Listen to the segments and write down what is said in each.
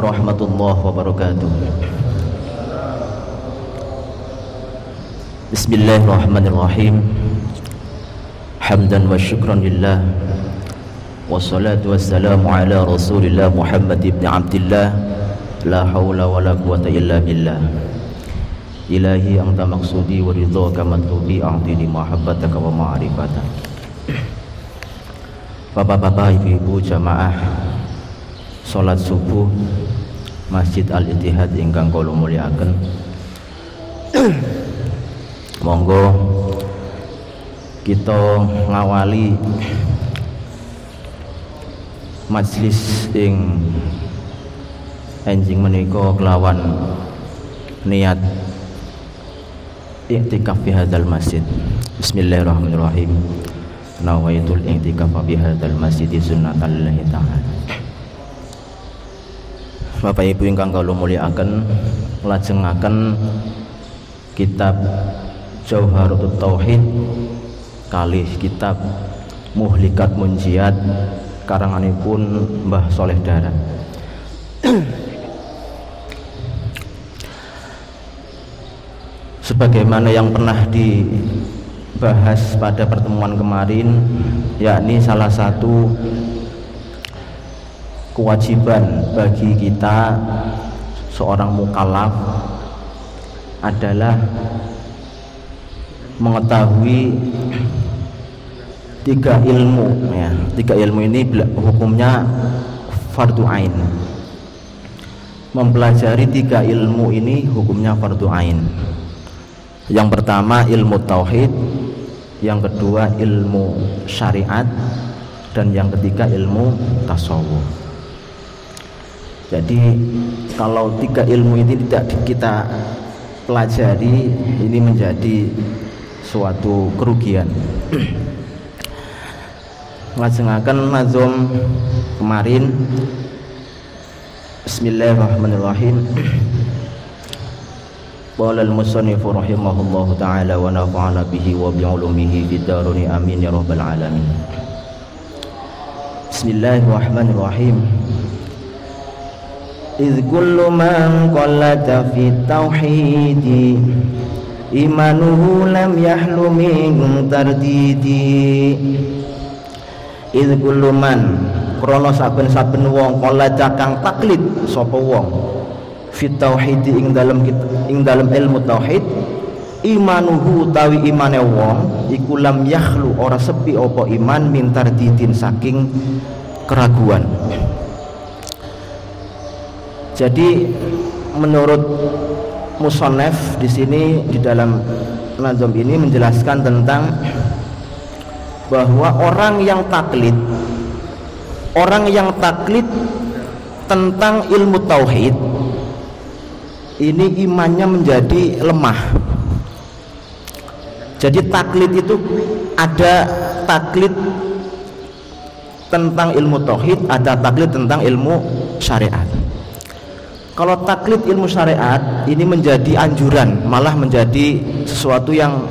warahmatullahi wabarakatuh. Bismillahirrahmanirrahim. Hamdan wa syukran lillah. Wassalatu wassalamu ala rasulillah Muhammad ibn Abdillah. La hawla wa la quwata illa billah. Ilahi anta maksudi wa ridhaka matlubi A'tini mahabbataka wa ma'rifataka Bapak-bapak, ibu-ibu, jamaah Salat subuh Masjid Al-Ittihad ingkang kula mulyakaken. Monggo kita ngawali majlis ing enjing menika kelawan niat iktikaf fi hadzal masjid. Bismillahirrahmanirrahim. Nawaitul iktikaf fi hadzal masjid sunnatullahi ta'ala Bapak Ibu ingkang kula mulyakaken lajengaken kitab Jauharut Tauhid kali kitab Muhlikat Munjiat karanganipun Mbah Soleh Dara sebagaimana yang pernah dibahas pada pertemuan kemarin yakni salah satu kewajiban bagi kita seorang mukallaf adalah mengetahui tiga ilmu ya. Tiga ilmu ini hukumnya fardu ain. Mempelajari tiga ilmu ini hukumnya fardu ain. Yang pertama ilmu tauhid. Yang kedua ilmu syariat. Dan yang ketiga ilmu tasawuf jadi kalau tiga ilmu ini tidak kita pelajari ini menjadi suatu kerugian. Ngelajengaken nazom kemarin. Bismillahirrahmanirrahim. Qala al-musannifu rahimahullahu taala wa nafa'ana bihi wa bi ulumihi fid daruni amin ya rabbal alamin. Bismillahirrahmanirrahim إذ كل من قلت في التوحيد إيمانه لم يحل من ترديد. إذ كل من krana saben-saben wong kala cakang taklid sapa wong fit tauhid ing dalem ing dalam ilmu tauhid imanuhu tawi imane wong iku lam yakhlu ora sepi apa iman mintar didin saking keraguan jadi menurut musonef di sini di dalam nazam ini menjelaskan tentang bahwa orang yang taklid orang yang taklid tentang ilmu tauhid ini imannya menjadi lemah. Jadi taklid itu ada taklid tentang ilmu tauhid ada taklid tentang ilmu syariat kalau taklid ilmu syariat ini menjadi anjuran, malah menjadi sesuatu yang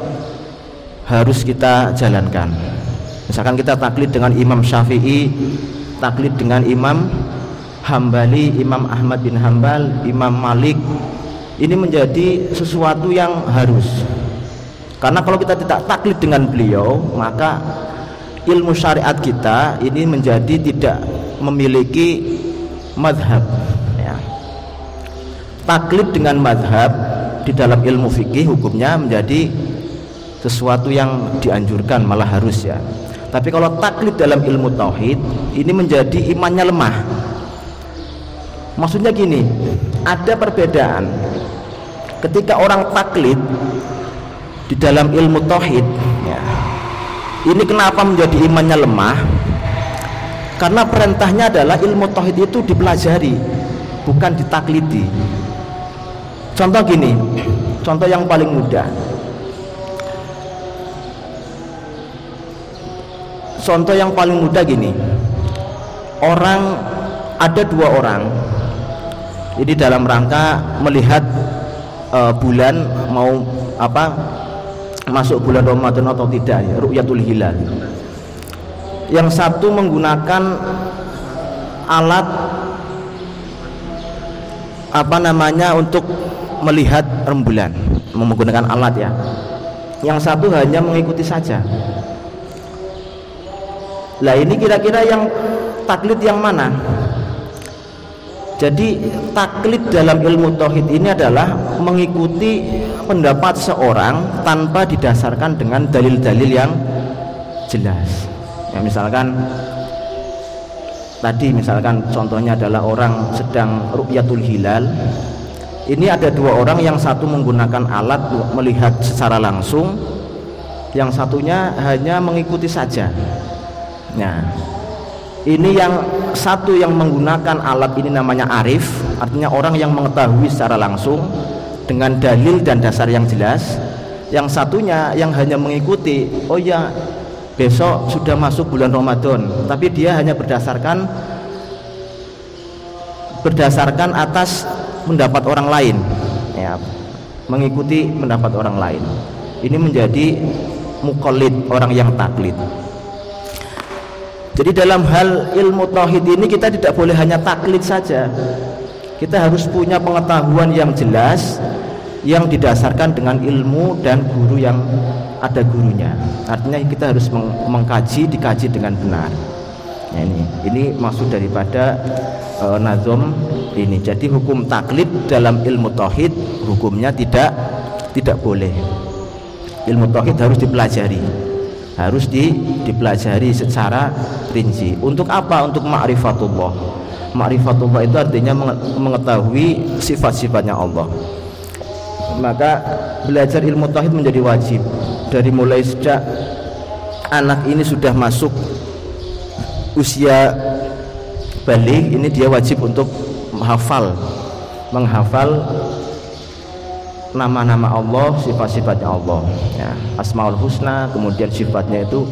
harus kita jalankan. Misalkan kita taklid dengan Imam Syafi'i, taklid dengan Imam Hambali, Imam Ahmad bin Hambal, Imam Malik. Ini menjadi sesuatu yang harus. Karena kalau kita tidak taklid dengan beliau, maka ilmu syariat kita ini menjadi tidak memiliki madhab taklid dengan madhab di dalam ilmu fikih hukumnya menjadi sesuatu yang dianjurkan malah harus ya. Tapi kalau taklid dalam ilmu tauhid ini menjadi imannya lemah. Maksudnya gini ada perbedaan. Ketika orang taklid di dalam ilmu tauhid ya, ini kenapa menjadi imannya lemah? Karena perintahnya adalah ilmu tauhid itu dipelajari bukan ditaklidi Contoh gini, contoh yang paling mudah. Contoh yang paling mudah gini. Orang ada dua orang. Ini dalam rangka melihat uh, bulan mau apa masuk bulan Ramadan atau tidak ya, ru'yatul hilal. Yang satu menggunakan alat apa namanya untuk melihat rembulan menggunakan alat ya. Yang satu hanya mengikuti saja. Lah ini kira-kira yang taklid yang mana? Jadi taklid dalam ilmu tauhid ini adalah mengikuti pendapat seorang tanpa didasarkan dengan dalil-dalil yang jelas. Ya misalkan tadi misalkan contohnya adalah orang sedang ru'yatul hilal ini ada dua orang yang satu menggunakan alat melihat secara langsung yang satunya hanya mengikuti saja. Nah ini yang satu yang menggunakan alat ini namanya arif artinya orang yang mengetahui secara langsung dengan dalil dan dasar yang jelas. Yang satunya yang hanya mengikuti oh ya besok sudah masuk bulan Ramadan tapi dia hanya berdasarkan berdasarkan atas mendapat orang lain. Ya. Mengikuti pendapat orang lain. Ini menjadi mukallid orang yang taklid. Jadi dalam hal ilmu tauhid ini kita tidak boleh hanya taklid saja. Kita harus punya pengetahuan yang jelas yang didasarkan dengan ilmu dan guru yang ada gurunya. Artinya kita harus meng mengkaji dikaji dengan benar. Nah, ini ini maksud daripada uh, nazom ini. Jadi hukum taklid dalam ilmu tauhid hukumnya tidak tidak boleh. Ilmu tauhid harus dipelajari. Harus di, dipelajari secara rinci. Untuk apa? Untuk ma'rifatullah. Ma'rifatullah itu artinya mengetahui sifat-sifatnya Allah. Maka belajar ilmu tauhid menjadi wajib. Dari mulai sejak anak ini sudah masuk usia balik ini dia wajib untuk menghafal menghafal nama-nama Allah, sifat-sifatnya Allah. Ya, Asmaul Husna, kemudian sifatnya itu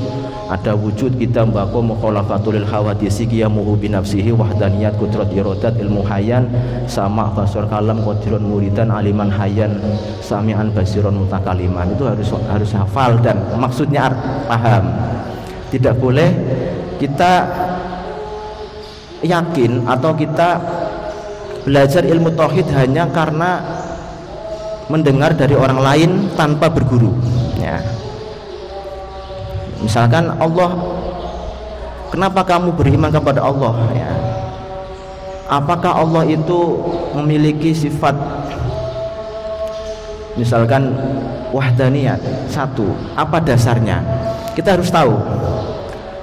ada wujud kita mbako mukhalafatul hawadisi qiyamuhu bi nafsihi wahdaniyat kudrat iradat ilmu hayan sama basur kalam qadirun muridan aliman hayan samian basiron mutakaliman itu harus harus hafal dan maksudnya paham. Tidak boleh kita yakin atau kita belajar ilmu tauhid hanya karena mendengar dari orang lain tanpa berguru. Ya. Misalkan Allah kenapa kamu beriman kepada Allah? Ya. Apakah Allah itu memiliki sifat misalkan wahdaniyat satu apa dasarnya? Kita harus tahu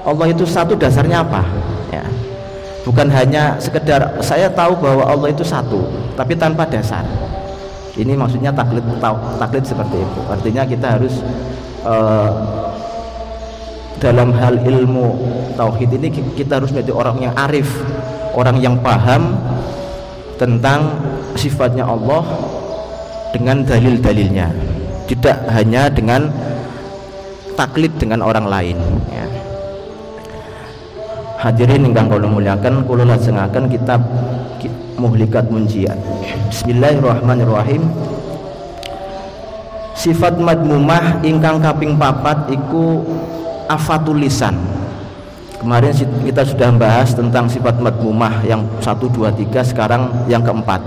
Allah itu satu dasarnya apa bukan hanya sekedar saya tahu bahwa Allah itu satu tapi tanpa dasar. Ini maksudnya taklid taklid seperti itu. Artinya kita harus uh, dalam hal ilmu tauhid ini kita harus menjadi orang yang arif orang yang paham tentang sifatnya Allah dengan dalil-dalilnya. Tidak hanya dengan taklid dengan orang lain ya. Hadirin ingkang kula muliakan kula lajengaken kitab Muhlikat Munjiat. Bismillahirrahmanirrahim. Sifat madmumah ingkang kaping papat iku afatul lisan. Kemarin kita sudah membahas tentang sifat madmumah yang 1 2 3 sekarang yang keempat.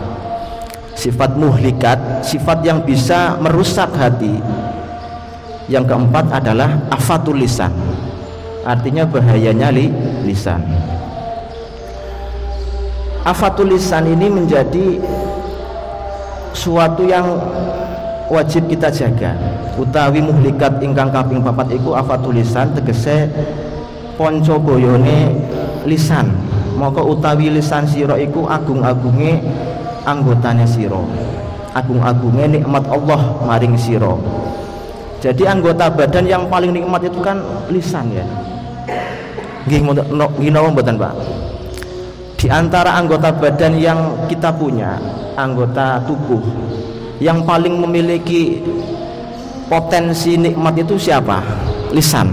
Sifat muhlikat, sifat yang bisa merusak hati. Yang keempat adalah afatul lisan artinya bahayanya li, lisan. Afatul lisan ini menjadi suatu yang wajib kita jaga. Utawi muhlikat ingkang kaping papat iku afatul lisan tegese ponco boyone lisan. Maka utawi lisan siro iku agung-agunge anggotanya siro agung-agunge nikmat Allah maring siro jadi anggota badan yang paling nikmat itu kan lisan ya Nggih mboten Pak. Di antara anggota badan yang kita punya, anggota tubuh yang paling memiliki potensi nikmat itu siapa? Lisan.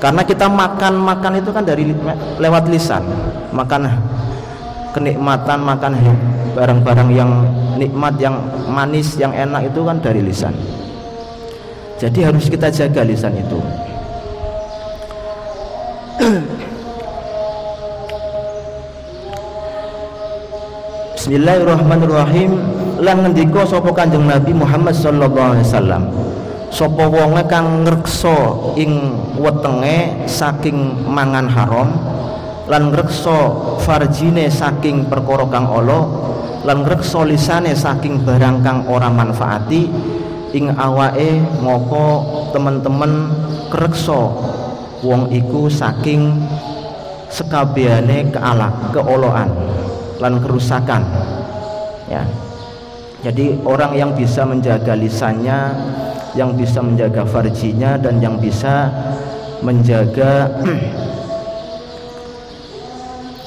Karena kita makan-makan itu kan dari lewat lisan. Makan kenikmatan, makan barang-barang yang nikmat, yang manis, yang enak itu kan dari lisan. Jadi harus kita jaga lisan itu. Bismillahirrahmanirrahim. Lan ngendika sapa Kanjeng Nabi Muhammad sallallahu alaihi wasallam? Sapa wonge kang ngreksa ing wetenge saking mangan haram lan ngreksa farjine saking perkara kang ala lan ngreksa lisane saking barang kang ora manfaati ing awake moko teman-teman kreksa wong iku saking sekabehane kealak keoloan lan kerusakan. Ya. Jadi orang yang bisa menjaga lisannya yang bisa menjaga farjinya dan yang bisa menjaga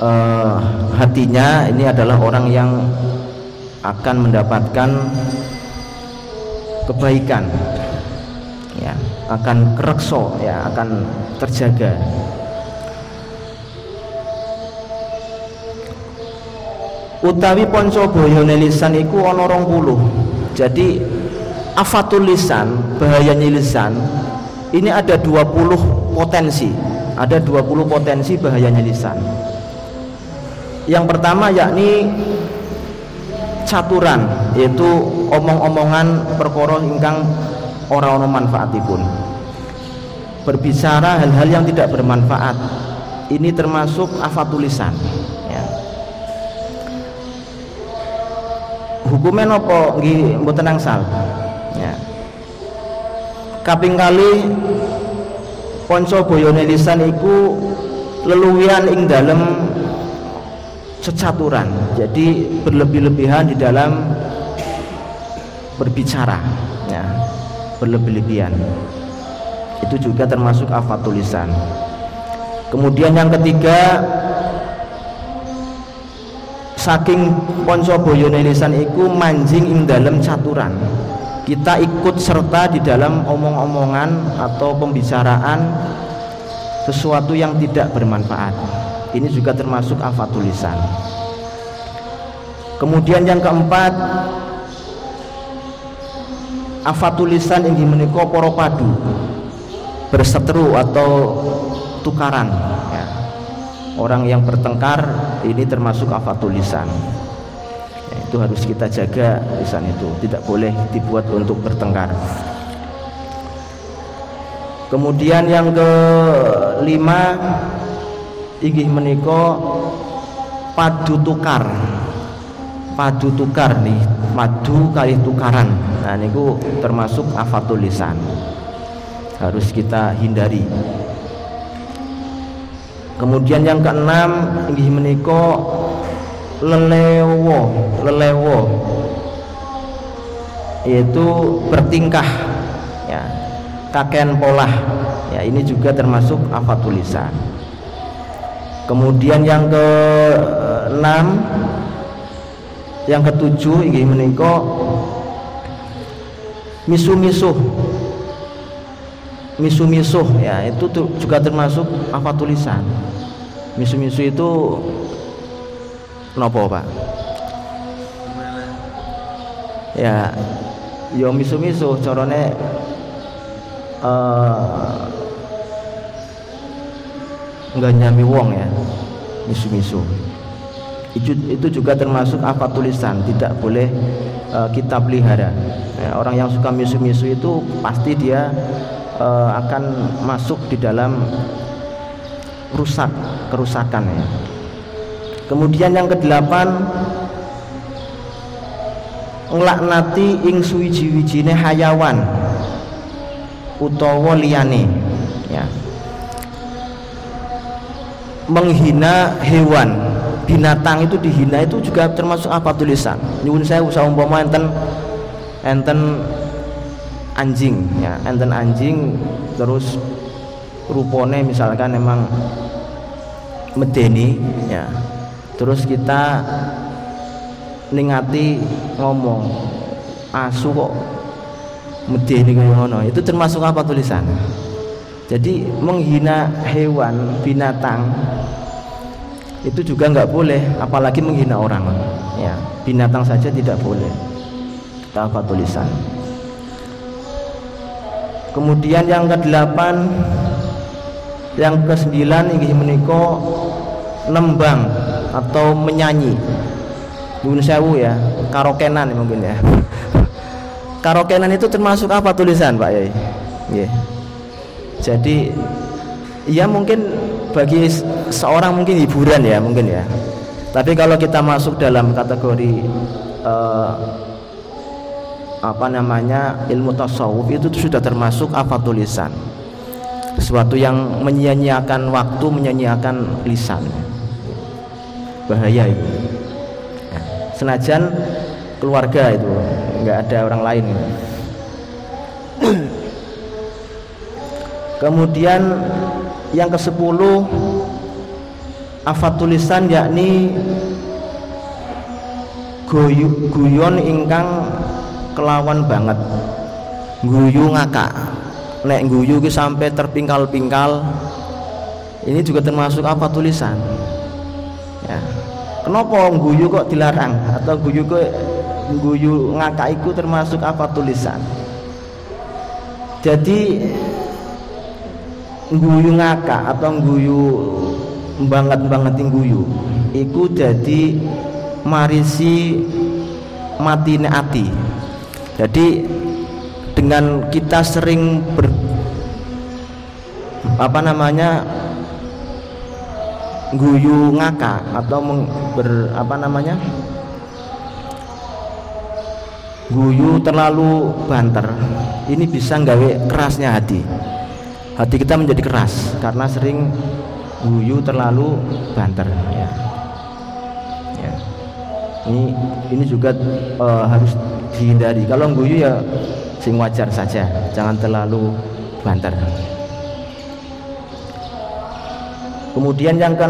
uh, hatinya ini adalah orang yang akan mendapatkan kebaikan akan kerekso ya akan terjaga. Utawi ponco boyone lisan iku ana 20 jadi afatul lisan bahayanya lisan ini ada 20 potensi. Ada 20 potensi bahayanya lisan. Yang pertama yakni caturan yaitu omong-omongan perkara ingkang ora ana manfaatipun. Berbicara hal-hal yang tidak bermanfaat. Ini termasuk afatul lisan hukumnya nopo nggih mboten angsal ya. Kaping kali ponco boyone lisan iku leluwian ing dalam cecaturan. Jadi berlebih-lebihan di dalam berbicara. ya berlebih-lebihan. Itu juga termasuk afatul lisan kemudian yang ketiga saking ponco boyone lisan iku manjing ing dalam caturan. Kita ikut serta di dalam omong-omongan atau pembicaraan sesuatu yang tidak bermanfaat. Ini juga termasuk afatul lisan kemudian yang keempat afatul lisan yang menika para padu berseteru atau tukaran. Ya. Orang yang bertengkar ini termasuk afatul lisan ya, itu harus kita jaga lisan itu. Tidak boleh dibuat untuk bertengkar. Kemudian yang kelima ingin meniko padu tukar padu tukar nih madu kali tukaran. Nah ini termasuk afatul lisan. Harus kita hindari. Kemudian yang keenam inggih menika lelewo lelewo yaitu bertingkah ya kakean pola ya ini juga termasuk afatul lisan. Kemudian yang ke enam yang ketujuh inggih menika misu-misuh misu-misuh ya itu juga termasuk apa tulisan. Misu-misu itu nopo pak? Ya yo misu-misu corone uh, nggak nyami wong ya misu-misu itu, juga termasuk apa tulisan tidak boleh uh, kita pelihara ya, orang yang suka misu-misu itu pasti dia uh, akan masuk di dalam rusak kerusakan ya. Kemudian yang kedelapan nglaknati ing suwiji-wijine hayawan utawa liyane ya. Menghina hewan, binatang itu dihina itu juga termasuk apa tulisan. Nyuwun saya usah umpama enten enten anjing ya enten anjing terus rupone misalkan emang medeni ya. Terus kita ningati ngomong asu kok medeni kayak ngono? Itu termasuk apa tulisan jadi menghina hewan binatang itu juga nggak boleh apalagi menghina orang. Ya binatang saja tidak boleh. Apa tulisan? Kemudian yang kedelapan yang kesembilan ini meniko nembang atau menyanyi. Bun sewu ya karokenan mungkin ya. Karokenan itu termasuk apa tulisan Pak yeah. jadi ya mungkin bagi seorang mungkin hiburan ya mungkin ya. Tapi kalau kita masuk dalam kategori uh, apa namanya ilmu tasawuf itu sudah termasuk apa tulisan sesuatu yang menyia-nyiakan waktu menyia-nyiakan lisan. Bahaya itu. Senajan keluarga itu nggak ada orang lain kemudian yang ke sepuluh afat tulisan yakni guyu, guyon ingkang kelawan banget. Guyu ngakak. Nek guyu ki sampai terpingkal-pingkal ini juga termasuk apa tulisan. Ya. Kenapa guyu kok dilarang? Atau guyu kok guyu ngakak itu termasuk apa tulisan? Jadi guyu ngakak atau guyu banget banget guyu iku jadi marisi mati ati. Jadi dengan kita sering ber apa namanya guyu ngaka atau meng, ber apa namanya guyu terlalu banter ini bisa nggawe kerasnya hati hati kita menjadi keras karena sering guyu terlalu banter ya. ya. ini ini juga uh, harus dihindari kalau guyu ya sing wajar saja jangan terlalu banter Kemudian yang ke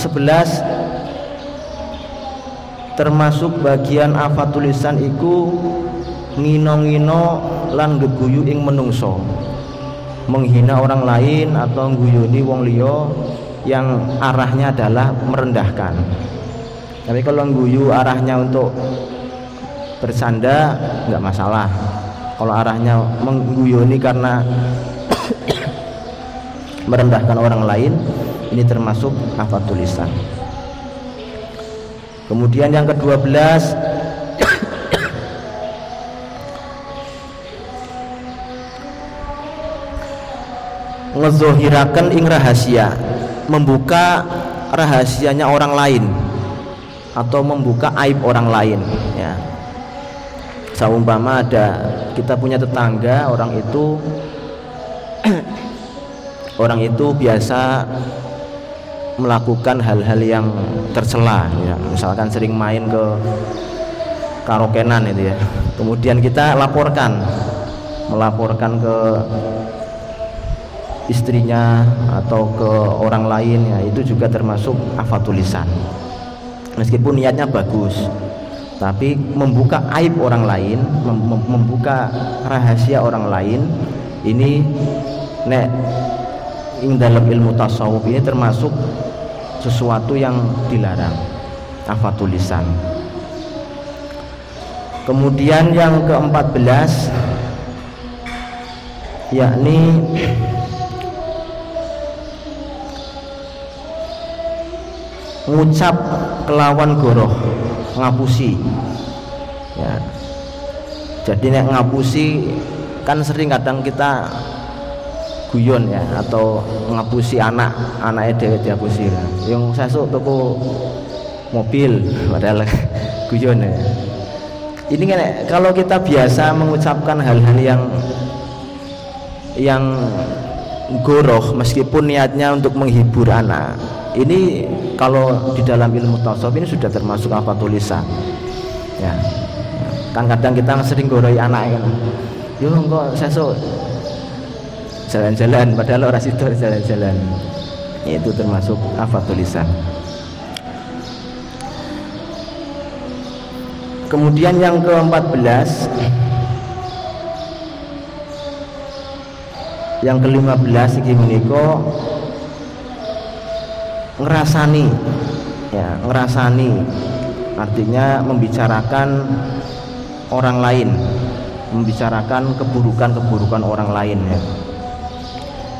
11 termasuk bagian apa tulisan iku ngino-ngino lan geguyu ing menungso menghina orang lain atau guyuni wong liya yang arahnya adalah merendahkan. Tapi kalau guyu arahnya untuk bersanda nggak masalah. Kalau arahnya mengguyuni karena merendahkan orang lain ini termasuk hafal tulisan kemudian yang ke-12 ngezohirakan ing rahasia. Membuka rahasianya orang lain. Atau membuka aib orang lain ya. Seumpama ada kita punya tetangga orang itu orang itu biasa melakukan hal-hal yang tercela ya. misalkan sering main ke karokenan itu ya. Kemudian kita laporkan melaporkan ke istrinya atau ke orang lain ya itu juga termasuk afatulisan meskipun niatnya bagus tapi membuka aib orang lain mem membuka rahasia orang lain ini nek ing dalam ilmu tasawuf ini termasuk sesuatu yang dilarang apa tulisan kemudian yang ke-14 yakni ngucap kelawan goroh ngapusi. Ya. Jadi nek ngapusi kan sering kadang kita guyon ya atau ngapusi anak anaknya dewe diapusi. Yang sesuk toko mobil padahal guyon ya. Ini kan kalau kita biasa mengucapkan hal-hal yang yang goroh meskipun niatnya untuk menghibur anak ini kalau di dalam ilmu tasawuf ini sudah termasuk apa tulisan. Ya. Kan kadang kita sering goroi anak kan. Yo kok sesuk jalan-jalan padahal orang situ jalan-jalan. Itu termasuk apa tulisan. Kemudian yang ke-14 yang ke-15 iki menika ngerasani. Ya ngerasani. Artinya membicarakan orang lain. Membicarakan keburukan-keburukan orang lain ya.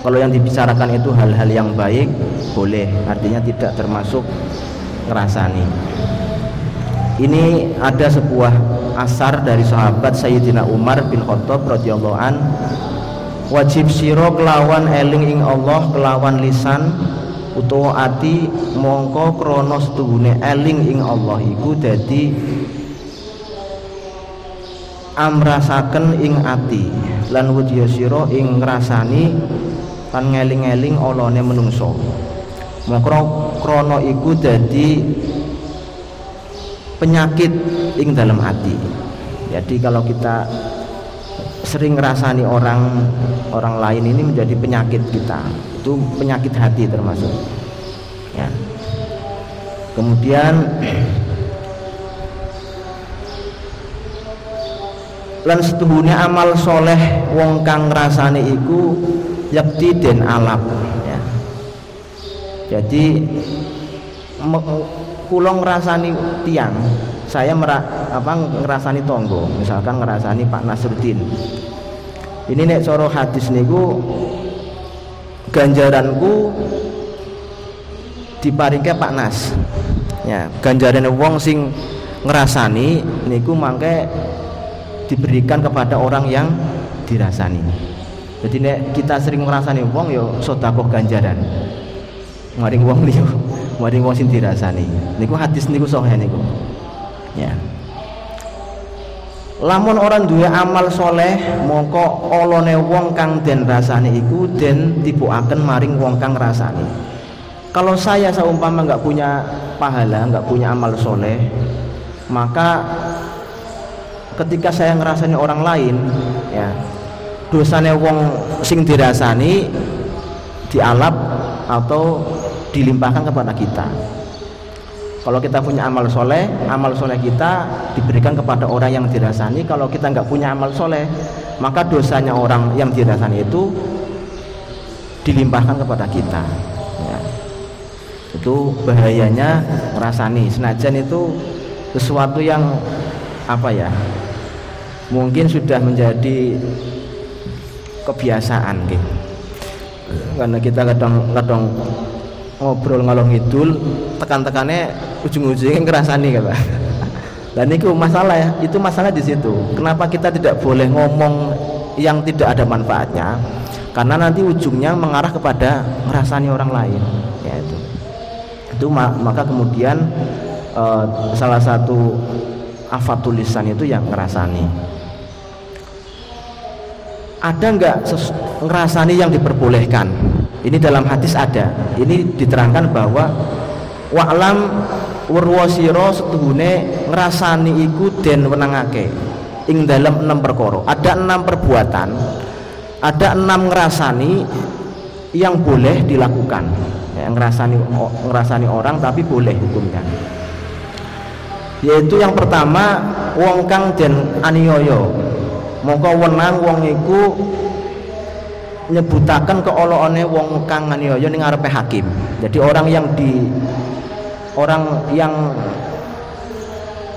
Kalau yang dibicarakan itu hal-hal yang baik boleh. Artinya tidak termasuk ngerasani. Ini ada sebuah asar dari sahabat Sayyidina Umar bin Khattab radhiyallahu an. Wajib siro kelawan eling ing Allah kelawan lisan utawa ati mongko krana setuhune eling ing Allah iku dadi amrasaken ing ati. Lan wudya sira ing ngrasani lan ngeling-eling olone menungso mongko krana iku dadi penyakit ing dalam hati jadi kalau kita sering ngerasani orang orang lain ini menjadi penyakit kita. Itu penyakit hati termasuk. Ya. Kemudian lan setuhune amal soleh wong kang ngrasani iku yakti den alap ya. Jadi kula ngrasani tiang saya merah apa ngerasani tonggo. Misalkan ngerasani Pak Nasruddin. Ini nek coro hadis niku ganjaranku diparingke Pak Nas. Ya ganjaran wong sing ngerasani niku mangke diberikan kepada orang yang dirasani. Jadi nek kita sering ngerasani wong yo sodakoh ganjaran. Maring wong liyo maring wong sing dirasani. Niku hadis niku sahih niku ya. Lamun orang duwe amal soleh mongko olone wong kang den rasani iku den tibukaken maring wong kang rasani. Kalau saya seumpama nggak punya pahala nggak punya amal soleh maka ketika saya ngerasani orang lain ya dosanya wong sing dirasani dialap atau dilimpahkan kepada kita kalau kita punya amal soleh, amal soleh kita diberikan kepada orang yang dirasani. Kalau kita nggak punya amal soleh, maka dosanya orang yang dirasani itu dilimpahkan kepada kita. Ya. Itu bahayanya ngerasani. Senajan itu sesuatu yang apa ya? Mungkin sudah menjadi kebiasaan gitu. Karena kita kadang-kadang ngobrol ngalong ngidul tekan-tekannya ujung-ujungnya ngerasani kan Pak. Dan itu masalah ya itu masalah di situ. Kenapa kita tidak boleh ngomong yang tidak ada manfaatnya? Karena nanti ujungnya mengarah kepada ngerasani orang lain ya itu. Itu maka kemudian uh, salah satu afat tulisan itu yang ngerasani. Ada nggak ngerasani yang diperbolehkan ini dalam hadis ada. Ini diterangkan bahwa wa'lam werwasira setuhune ngrasani iku den wenangake ing dalam enam perkara. Ada enam perbuatan, ada enam ngrasani yang boleh dilakukan. Ya, ngrasani ngrasani orang tapi boleh hukumnya. Yaitu yang pertama wong kang den aniaya. Mongko wenang wong iku nyebutakan keolokane wong kang nganiaya ning ngarepe hakim. Jadi orang yang di orang yang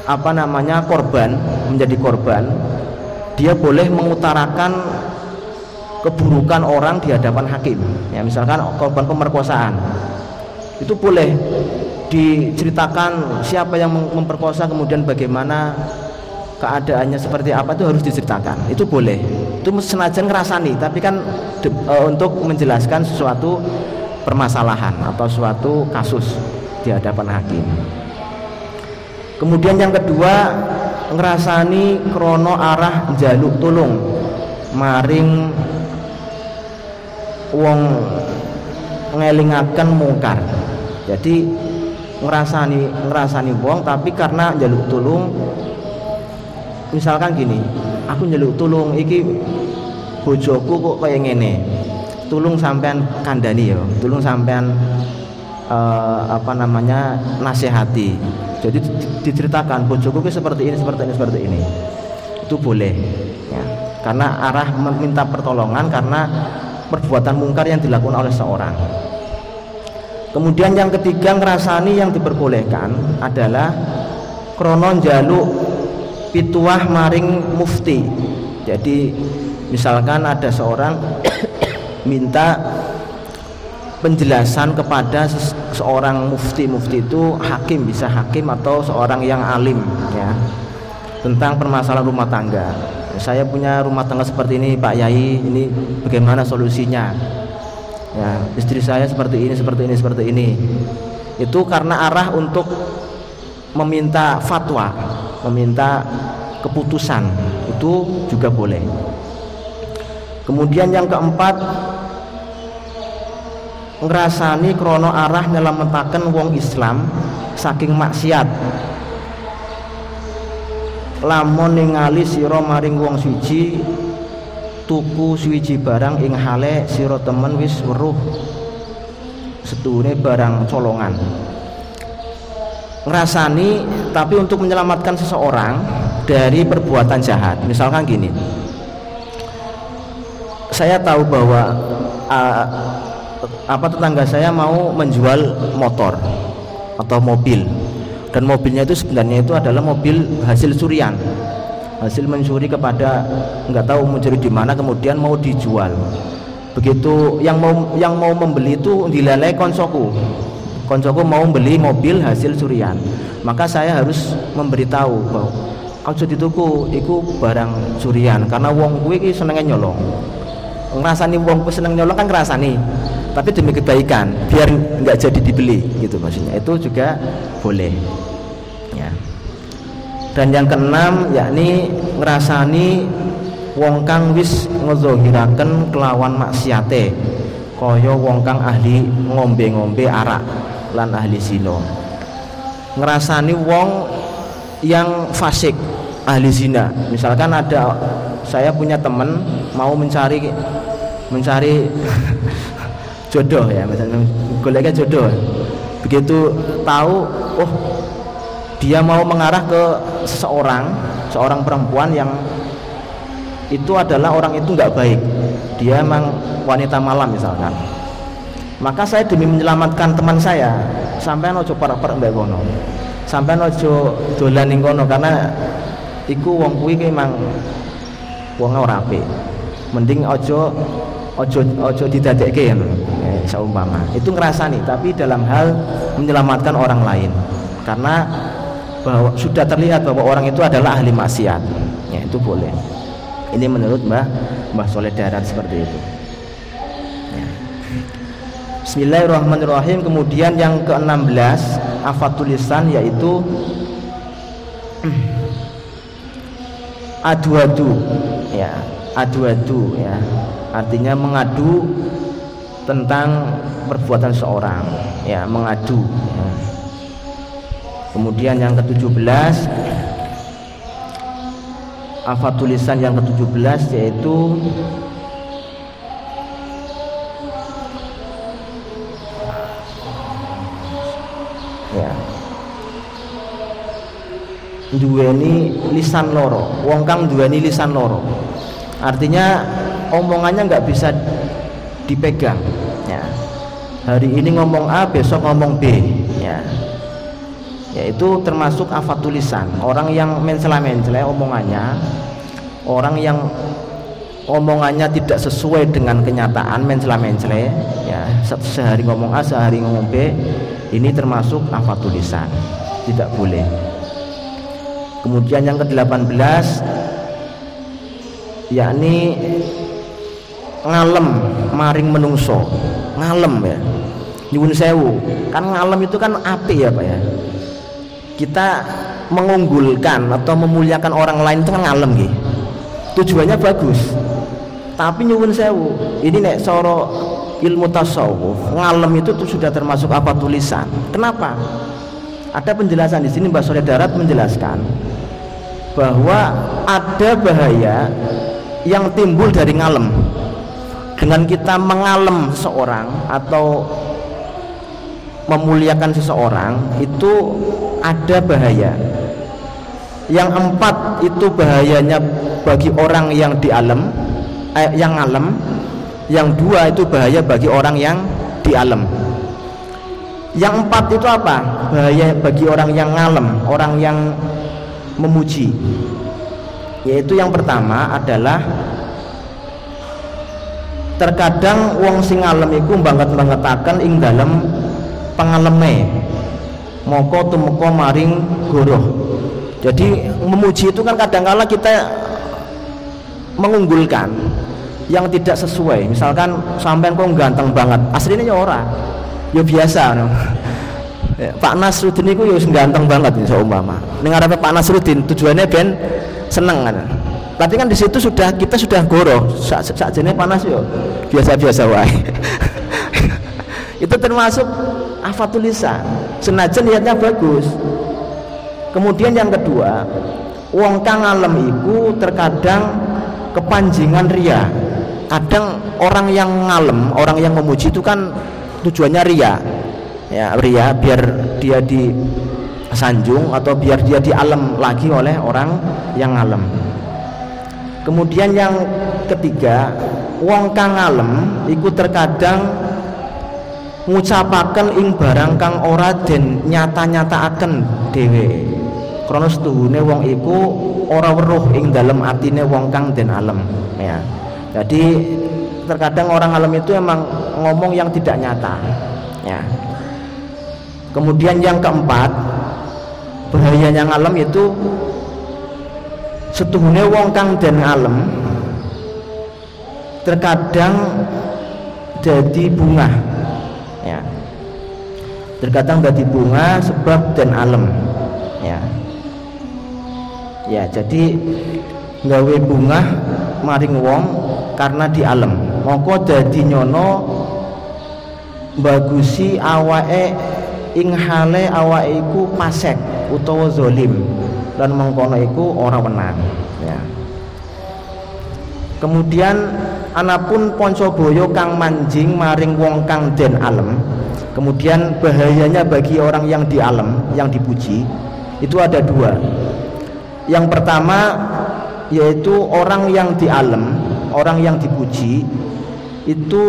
apa namanya korban menjadi korban dia boleh mengutarakan keburukan orang di hadapan hakim ya misalkan korban pemerkosaan itu boleh diceritakan siapa yang memperkosa kemudian bagaimana keadaannya seperti apa itu harus diceritakan. Itu boleh. Itu senajan ngerasani tapi kan de, e, untuk menjelaskan sesuatu permasalahan atau suatu kasus di hadapan hakim. Kemudian yang kedua ngerasani krono arah jaluk tulung. Maring wong ngelingaken mungkar. Jadi ngerasani ngerasani wong tapi karena jaluk tulung misalkan gini aku nyeluk tulung iki bojoku kok kayak ngene. Tulung sampean kandani ya tulung sampean uh, apa namanya nasihati. Jadi diceritakan bojoku seperti ini seperti ini seperti ini. Itu boleh ya. Karena arah meminta pertolongan karena perbuatan mungkar yang dilakukan oleh seorang. Kemudian yang ketiga ngerasani yang diperbolehkan adalah kronon jaluk pituah maring mufti. Jadi misalkan ada seorang minta penjelasan kepada seorang mufti. Mufti itu hakim bisa hakim atau seorang yang alim ya tentang permasalahan rumah tangga. Saya punya rumah tangga seperti ini Pak Yai ini bagaimana solusinya? Ya istri saya seperti ini seperti ini seperti ini. Itu karena arah untuk meminta fatwa meminta keputusan itu juga boleh. Kemudian yang keempat ngrasani krono arah nyelametaken wong Islam saking maksiat. Lamun ningali sira maring wong suci tuku suci barang ing hale sira temen wis weruh setune barang colongan. Ngrasani tapi untuk menyelamatkan seseorang dari perbuatan jahat. Misalkan gini. Saya tahu bahwa uh, apa tetangga saya mau menjual motor atau mobil. Dan mobilnya itu sebenarnya itu adalah mobil hasil curian. Hasil mencuri kepada nggak tahu mencuri di mana kemudian mau dijual. Begitu yang mau yang mau membeli itu dilalai konsoku. Konsoku mau beli mobil hasil curian. Maka saya harus memberitahu bahwa aja dituku itu barang curian. Karena wong kuwi senengnya nyolong. Ngerasani wong seneng nyolong kan ngerasani tapi demi kebaikan biar nggak jadi dibeli gitu maksudnya. Itu juga boleh ya. Dan yang keenam yakni ngerasani wong kang wis ngezohiraken kelawan maksiate. Kaya wong kang ahli ngombe-ngombe arak lan ahli zina ngerasani wong yang fasik ahli zina. Misalkan ada saya punya teman mau mencari mencari jodoh ya misalnya goleknya jodoh. Begitu tahu oh dia mau mengarah ke seseorang seorang perempuan yang itu adalah orang itu nggak baik. Dia emang wanita malam misalkan. Maka saya demi menyelamatkan teman saya sampai nojo para para mbak kono. Sampai nojo dolan kono karena iku wong kuwi emang wong ora mending ojo ojo ojo didadekke ya seumpama. Itu ngerasani tapi dalam hal menyelamatkan orang lain. Karena bahwa sudah terlihat bahwa orang itu adalah ahli maksiat. Ya itu boleh. Ini menurut Mbah Mbah Soleh Darat seperti itu. Ya. Bismillahirrahmanirrahim. Kemudian yang ke-16 afatulisan yaitu adu-adu. Ya adu-adu ya. Artinya mengadu tentang perbuatan seorang. Ya mengadu ya. kemudian yang ke-17 apa tulisan yang ke-17 yaitu duweni lisan loro wong kang duweni lisan loro artinya omongannya nggak bisa dipegang ya. Hari ini ngomong A besok ngomong B ya. Yaitu termasuk afat tulisan orang yang mencela-mencela omongannya orang yang omongannya tidak sesuai dengan kenyataan mencela-mencela ya. Sehari ngomong A sehari ngomong B ini termasuk afat tulisan tidak boleh kemudian yang ke-18 yakni ngalem maring menungso. Ngalem ya. Nyuwun sewu. Kan ngalem itu kan api ya Pak ya. Kita mengunggulkan atau memuliakan orang lain itu kan ngalem gitu tujuannya bagus. Tapi nyuwun sewu ini nek soro ilmu tasawuf ngalem itu tuh sudah termasuk apa tulisan. Kenapa? Ada penjelasan di sini Mbak Sore Darat menjelaskan bahwa ada bahaya yang timbul dari ngalem. Dengan kita mengalem seseorang atau memuliakan seseorang itu ada bahaya. Yang empat itu bahayanya bagi orang yang di alam eh, yang ngalem. Yang dua itu bahaya bagi orang yang di alam yang empat itu apa? Bahaya bagi orang yang ngalem orang yang memuji. Yaitu yang pertama adalah terkadang wong sing ngalem iku banget-bangetaken ing dalem pengaleme moko tumeka maring goroh. Jadi memuji itu kan kadang-kala kita mengunggulkan yang tidak sesuai. Misalkan sampean kok ganteng banget aslinya ya ora. Ya biasa no. Ya, Pak Nasruddin itu ya ganteng banget ya umpama ning ngarepe Pak Nasruddin tujuannya ben seneng kan. Tapi kan di situ sudah kita sudah goroh saat jenis panas yo biasa-biasa wae. Itu termasuk afatul lisan senajan niatnya bagus. Kemudian yang kedua wong kang ngalem iku terkadang kepanjingan ria. Kadang orang yang ngalem orang yang memuji itu kan tujuannya ria ya ria biar dia di sanjung atau biar dia di alam lagi oleh orang yang ngalem. Kemudian yang ketiga wong kang ngalem iku terkadang ngucapaken ing barang kang ora den nyata-nyataaken dhewe. Krana setuhune wong iku ora weruh ing dalem atine wong kang den alem ya. Jadi terkadang orang alam itu emang ngomong yang tidak nyata ya kemudian yang keempat bahayanya alam itu setuhune wong kang den alam terkadang jadi bunga. Ya. Terkadang jadi bunga sebab dan alam ya. Ya jadi gawe bunga maring wong karena di alam moko jadi nyono bagusi awake ing hale awake iku pasek utawa zolim. Dan mengkono iku ora menang ya. Kemudian anapun boyo kang manjing maring wong kang den alam kemudian bahayanya bagi orang yang di alam yang dipuji itu ada dua. Yang pertama yaitu orang yang di alam orang yang dipuji itu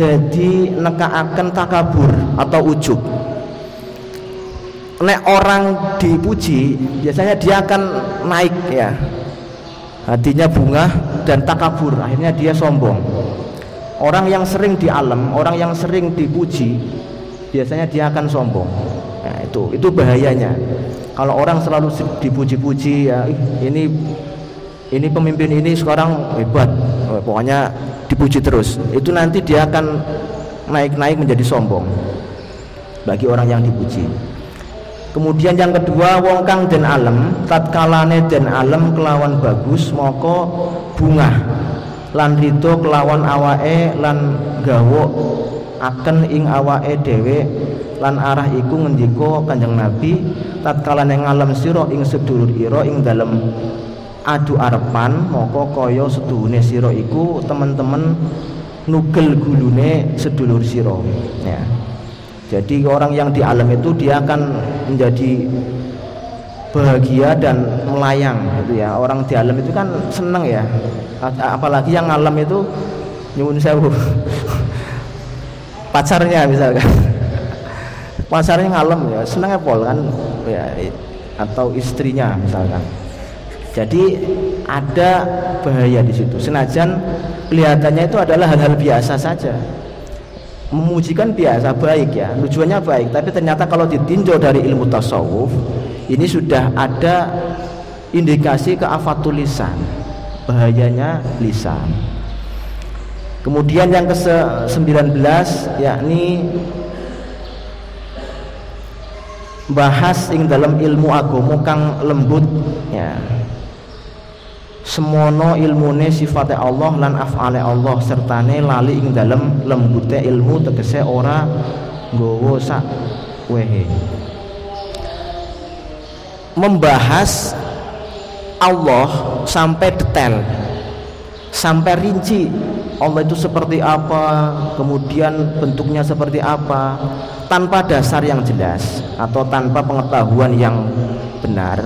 jadi nekaaken takabur atau ujub. Nek orang dipuji biasanya dia akan naik ya. Hatinya bunga dan takabur akhirnya dia sombong. Orang yang sering di alam orang yang sering dipuji biasanya dia akan sombong. Nah, itu itu bahayanya. Kalau orang selalu dipuji-puji ya ini ini pemimpin ini sekarang hebat. Pokoknya dipuji terus itu nanti dia akan naik-naik menjadi sombong bagi orang yang dipuji. Kemudian yang kedua wong kang den alam tatkalane den alam kelawan bagus moko bunga lan rito kelawan awake lan gawo akan ing awake dhewe lan arah iku ngendika Kanjeng Nabi tatkala ning alam sira ing sedulur ira ing dalem adu arepan moko kaya seduhune sira iku teman-teman nugel gulune sedulur sira ya jadi orang yang di alam itu dia akan menjadi bahagia dan melayang gitu ya. Orang di alam itu kan seneng ya. Apalagi yang alam itu nyuwun sewu. Pacarnya misalkan. Pacarnya ngalem ya, seneng pol kan ya atau istrinya misalkan. Jadi ada bahaya di situ. Senajan kelihatannya itu adalah hal-hal biasa saja. Memujikan biasa baik ya. Tujuannya baik. Tapi ternyata kalau ditinjau dari ilmu tasawuf ini sudah ada indikasi keafatul lisan. Bahayanya lisan. Kemudian yang ke-19 yakni bahas ing dalam ilmu agomo kang lembut ya semono ilmune sifate Allah lan afale Allah sertane lali ing dalem lembute ilmu tegese ora nggawa sak wehe. Membahas Allah sampai detail sampai rinci. Allah itu seperti apa kemudian bentuknya seperti apa tanpa dasar yang jelas atau tanpa pengetahuan yang benar.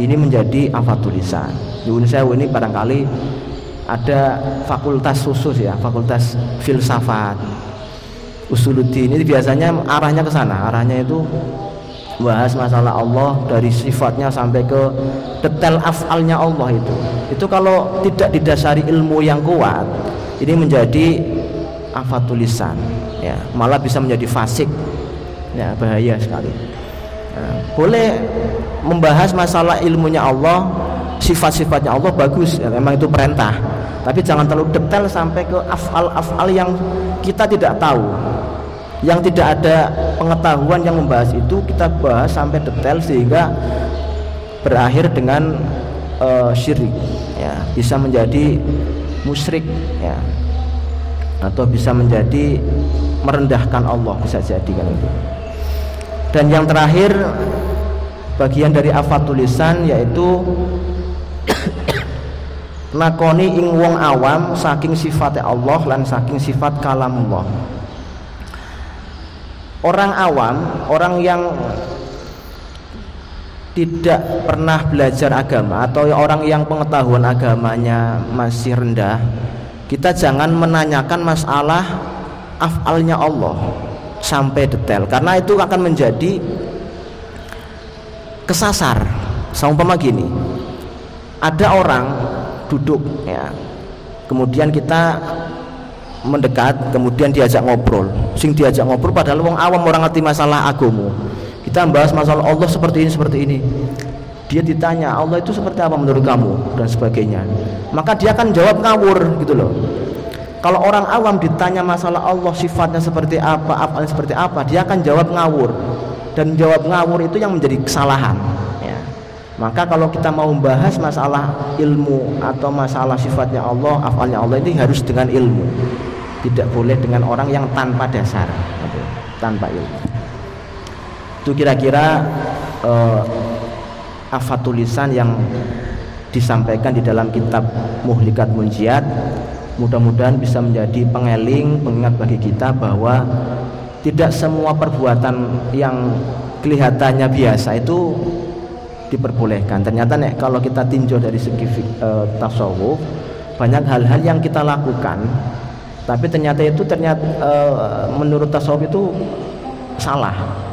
Ini menjadi afatulisan Nyuwun sewu ini barangkali ada fakultas khusus ya, fakultas filsafat. Usuluddin ini biasanya arahnya ke sana, arahnya itu bahas masalah Allah dari sifatnya sampai ke detail afalnya Allah itu. Itu kalau tidak didasari ilmu yang kuat, ini menjadi afatulisan ya malah bisa menjadi fasik ya bahaya sekali boleh membahas masalah ilmunya Allah sifat-sifatnya Allah bagus. Ya, memang itu perintah. Tapi jangan terlalu detail sampai ke afal-afal yang kita tidak tahu. Yang tidak ada pengetahuan yang membahas itu kita bahas sampai detail sehingga berakhir dengan uh, syirik. Ya bisa menjadi musyrik ya. Atau bisa menjadi merendahkan Allah bisa jadi kan itu dan yang terakhir bagian dari afatulisan yaitu lakoni ing wong awam saking sifatnya Allah lan saking sifat kalamullah. Orang awam orang yang tidak pernah belajar agama atau orang yang pengetahuan agamanya masih rendah kita jangan menanyakan masalah afalnya Allah sampai detail. Karena itu akan menjadi kesasar. Sama gini ada orang duduk ya. Kemudian kita mendekat kemudian diajak ngobrol. Sing diajak ngobrol padahal wong awam orang ngerti masalah agama kita membahas masalah Allah seperti ini seperti ini. Dia ditanya Allah itu seperti apa menurut kamu? Dan sebagainya. Maka dia akan jawab ngawur gitu loh kalau orang awam ditanya masalah Allah sifatnya seperti apa apa seperti apa dia akan jawab ngawur dan jawab ngawur itu yang menjadi kesalahan ya. maka kalau kita mau membahas masalah ilmu atau masalah sifatnya Allah afalnya Allah ini harus dengan ilmu tidak boleh dengan orang yang tanpa dasar gitu. tanpa ilmu itu kira-kira uh, apa tulisan yang disampaikan di dalam kitab Muhlikat Munjiat mudah-mudahan bisa menjadi pengeling pengingat bagi kita bahwa tidak semua perbuatan yang kelihatannya biasa itu diperbolehkan ternyata nek kalau kita tinjau dari segi uh, tasawuf banyak hal-hal yang kita lakukan tapi ternyata itu ternyata uh, menurut tasawuf itu salah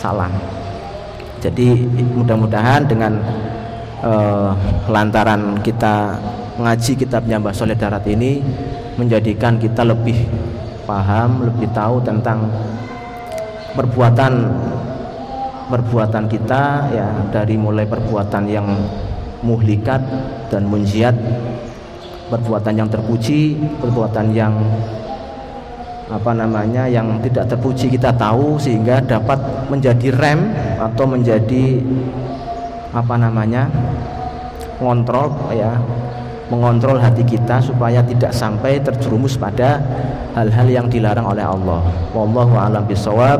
salah. Jadi mudah-mudahan dengan uh, lantaran kita mengaji kitabnya Mbah Soleh Darat ini menjadikan kita lebih paham, lebih tahu tentang perbuatan perbuatan kita ya dari mulai perbuatan yang muhlikat dan munjiat perbuatan yang terpuji perbuatan yang apa namanya yang tidak terpuji kita tahu sehingga dapat menjadi rem atau menjadi apa namanya mengontrol ya mengontrol hati kita supaya tidak sampai terjerumus pada hal-hal yang dilarang oleh Allah. Wallahu a'lam bisawab.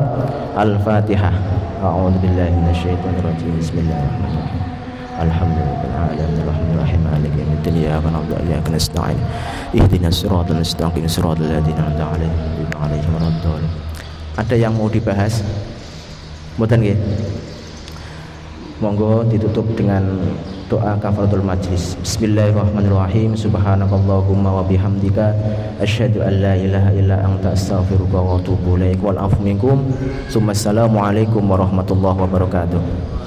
Al-Fatihah. A'udzu billahi minasyaitonir rajim. Bismillahirrahmanirrahim. Na'budu wa iyyaka nasta'in mustaqim ladzina an'amta 'alaihim alaihim Ada yang mau dibahas? Mboten nggih. Monggo ditutup dengan doa kafaratul majlis. Bismillahirrahmanirrahim. Subhanakallahumma wa bihamdika asyhadu an la ilaha illa anta astaghfiruka wa atubu ilaik wal afu minkum. Assalamualaikum warahmatullahi wabarakatuh.